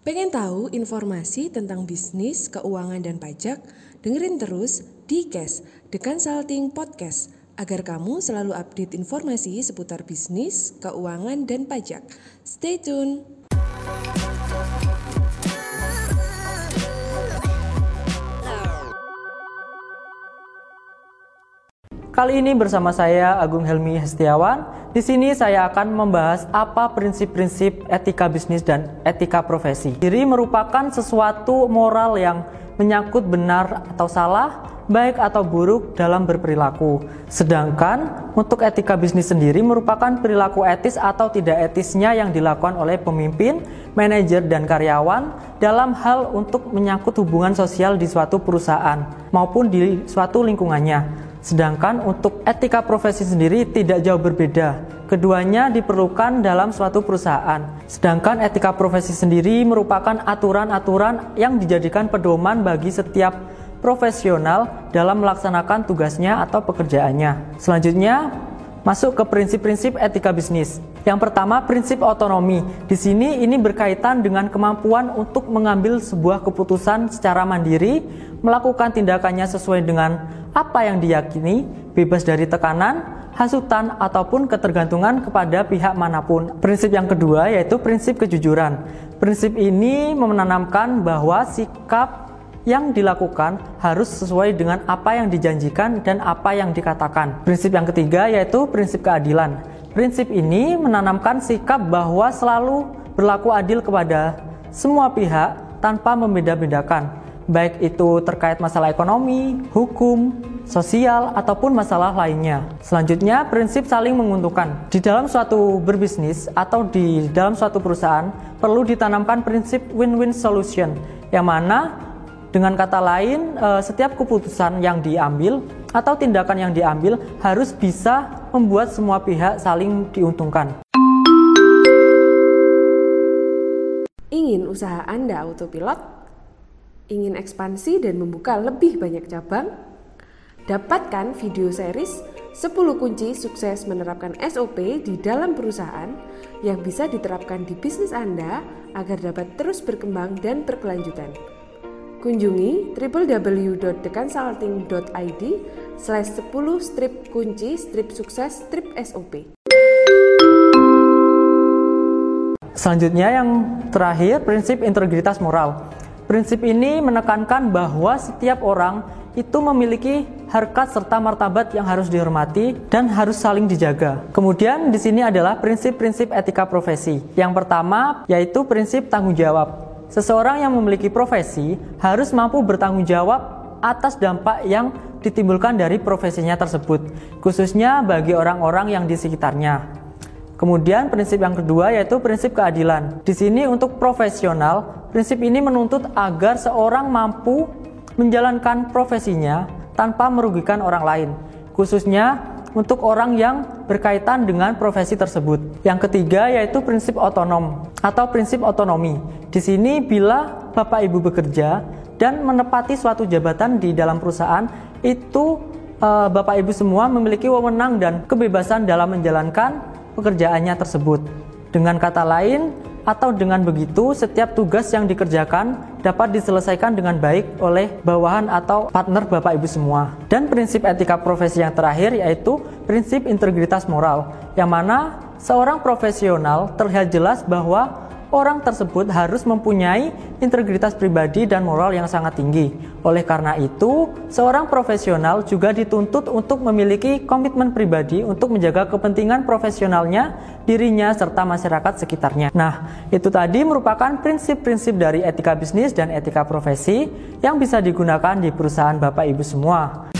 Pengen tahu informasi tentang bisnis, keuangan, dan pajak? Dengerin terus di Cash, The Consulting Podcast, agar kamu selalu update informasi seputar bisnis, keuangan, dan pajak. Stay tune! Kali ini bersama saya Agung Helmi Hestiawan. Di sini saya akan membahas apa prinsip-prinsip etika bisnis dan etika profesi. Diri merupakan sesuatu moral yang menyangkut benar atau salah, baik atau buruk dalam berperilaku. Sedangkan untuk etika bisnis sendiri merupakan perilaku etis atau tidak etisnya yang dilakukan oleh pemimpin, manajer, dan karyawan dalam hal untuk menyangkut hubungan sosial di suatu perusahaan maupun di suatu lingkungannya. Sedangkan untuk etika profesi sendiri tidak jauh berbeda. Keduanya diperlukan dalam suatu perusahaan. Sedangkan etika profesi sendiri merupakan aturan-aturan yang dijadikan pedoman bagi setiap profesional dalam melaksanakan tugasnya atau pekerjaannya. Selanjutnya, masuk ke prinsip-prinsip etika bisnis. Yang pertama, prinsip otonomi. Di sini ini berkaitan dengan kemampuan untuk mengambil sebuah keputusan secara mandiri, melakukan tindakannya sesuai dengan apa yang diyakini, bebas dari tekanan, hasutan, ataupun ketergantungan kepada pihak mana pun. Prinsip yang kedua yaitu prinsip kejujuran. Prinsip ini menanamkan bahwa sikap yang dilakukan harus sesuai dengan apa yang dijanjikan dan apa yang dikatakan. Prinsip yang ketiga yaitu prinsip keadilan. Prinsip ini menanamkan sikap bahwa selalu berlaku adil kepada semua pihak tanpa membeda-bedakan baik itu terkait masalah ekonomi, hukum, sosial, ataupun masalah lainnya. Selanjutnya, prinsip saling menguntungkan. Di dalam suatu berbisnis atau di dalam suatu perusahaan, perlu ditanamkan prinsip win-win solution, yang mana dengan kata lain, eh, setiap keputusan yang diambil atau tindakan yang diambil harus bisa membuat semua pihak saling diuntungkan. Ingin usaha Anda autopilot? Ingin ekspansi dan membuka lebih banyak cabang? Dapatkan video series 10 kunci sukses menerapkan SOP di dalam perusahaan yang bisa diterapkan di bisnis Anda agar dapat terus berkembang dan berkelanjutan. Kunjungi www.theconsulting.id slash 10 strip kunci strip sukses strip SOP. Selanjutnya yang terakhir prinsip integritas moral. Prinsip ini menekankan bahwa setiap orang itu memiliki harkat serta martabat yang harus dihormati dan harus saling dijaga. Kemudian di sini adalah prinsip-prinsip etika profesi. Yang pertama yaitu prinsip tanggung jawab. Seseorang yang memiliki profesi harus mampu bertanggung jawab atas dampak yang ditimbulkan dari profesinya tersebut, khususnya bagi orang-orang yang di sekitarnya. Kemudian prinsip yang kedua yaitu prinsip keadilan. Di sini untuk profesional, prinsip ini menuntut agar seorang mampu menjalankan profesinya tanpa merugikan orang lain, khususnya untuk orang yang berkaitan dengan profesi tersebut. Yang ketiga yaitu prinsip otonom atau prinsip otonomi. Di sini bila Bapak Ibu bekerja dan menepati suatu jabatan di dalam perusahaan, itu eh, Bapak Ibu semua memiliki wewenang dan kebebasan dalam menjalankan pekerjaannya tersebut. Dengan kata lain, atau dengan begitu, setiap tugas yang dikerjakan dapat diselesaikan dengan baik oleh bawahan atau partner Bapak Ibu semua. Dan prinsip etika profesi yang terakhir yaitu prinsip integritas moral, yang mana seorang profesional terlihat jelas bahwa orang tersebut harus mempunyai integritas pribadi dan moral yang sangat tinggi. Oleh karena itu, seorang profesional juga dituntut untuk memiliki komitmen pribadi untuk menjaga kepentingan profesionalnya, dirinya, serta masyarakat sekitarnya. Nah, itu tadi merupakan prinsip-prinsip dari etika bisnis dan etika profesi yang bisa digunakan di perusahaan Bapak Ibu semua.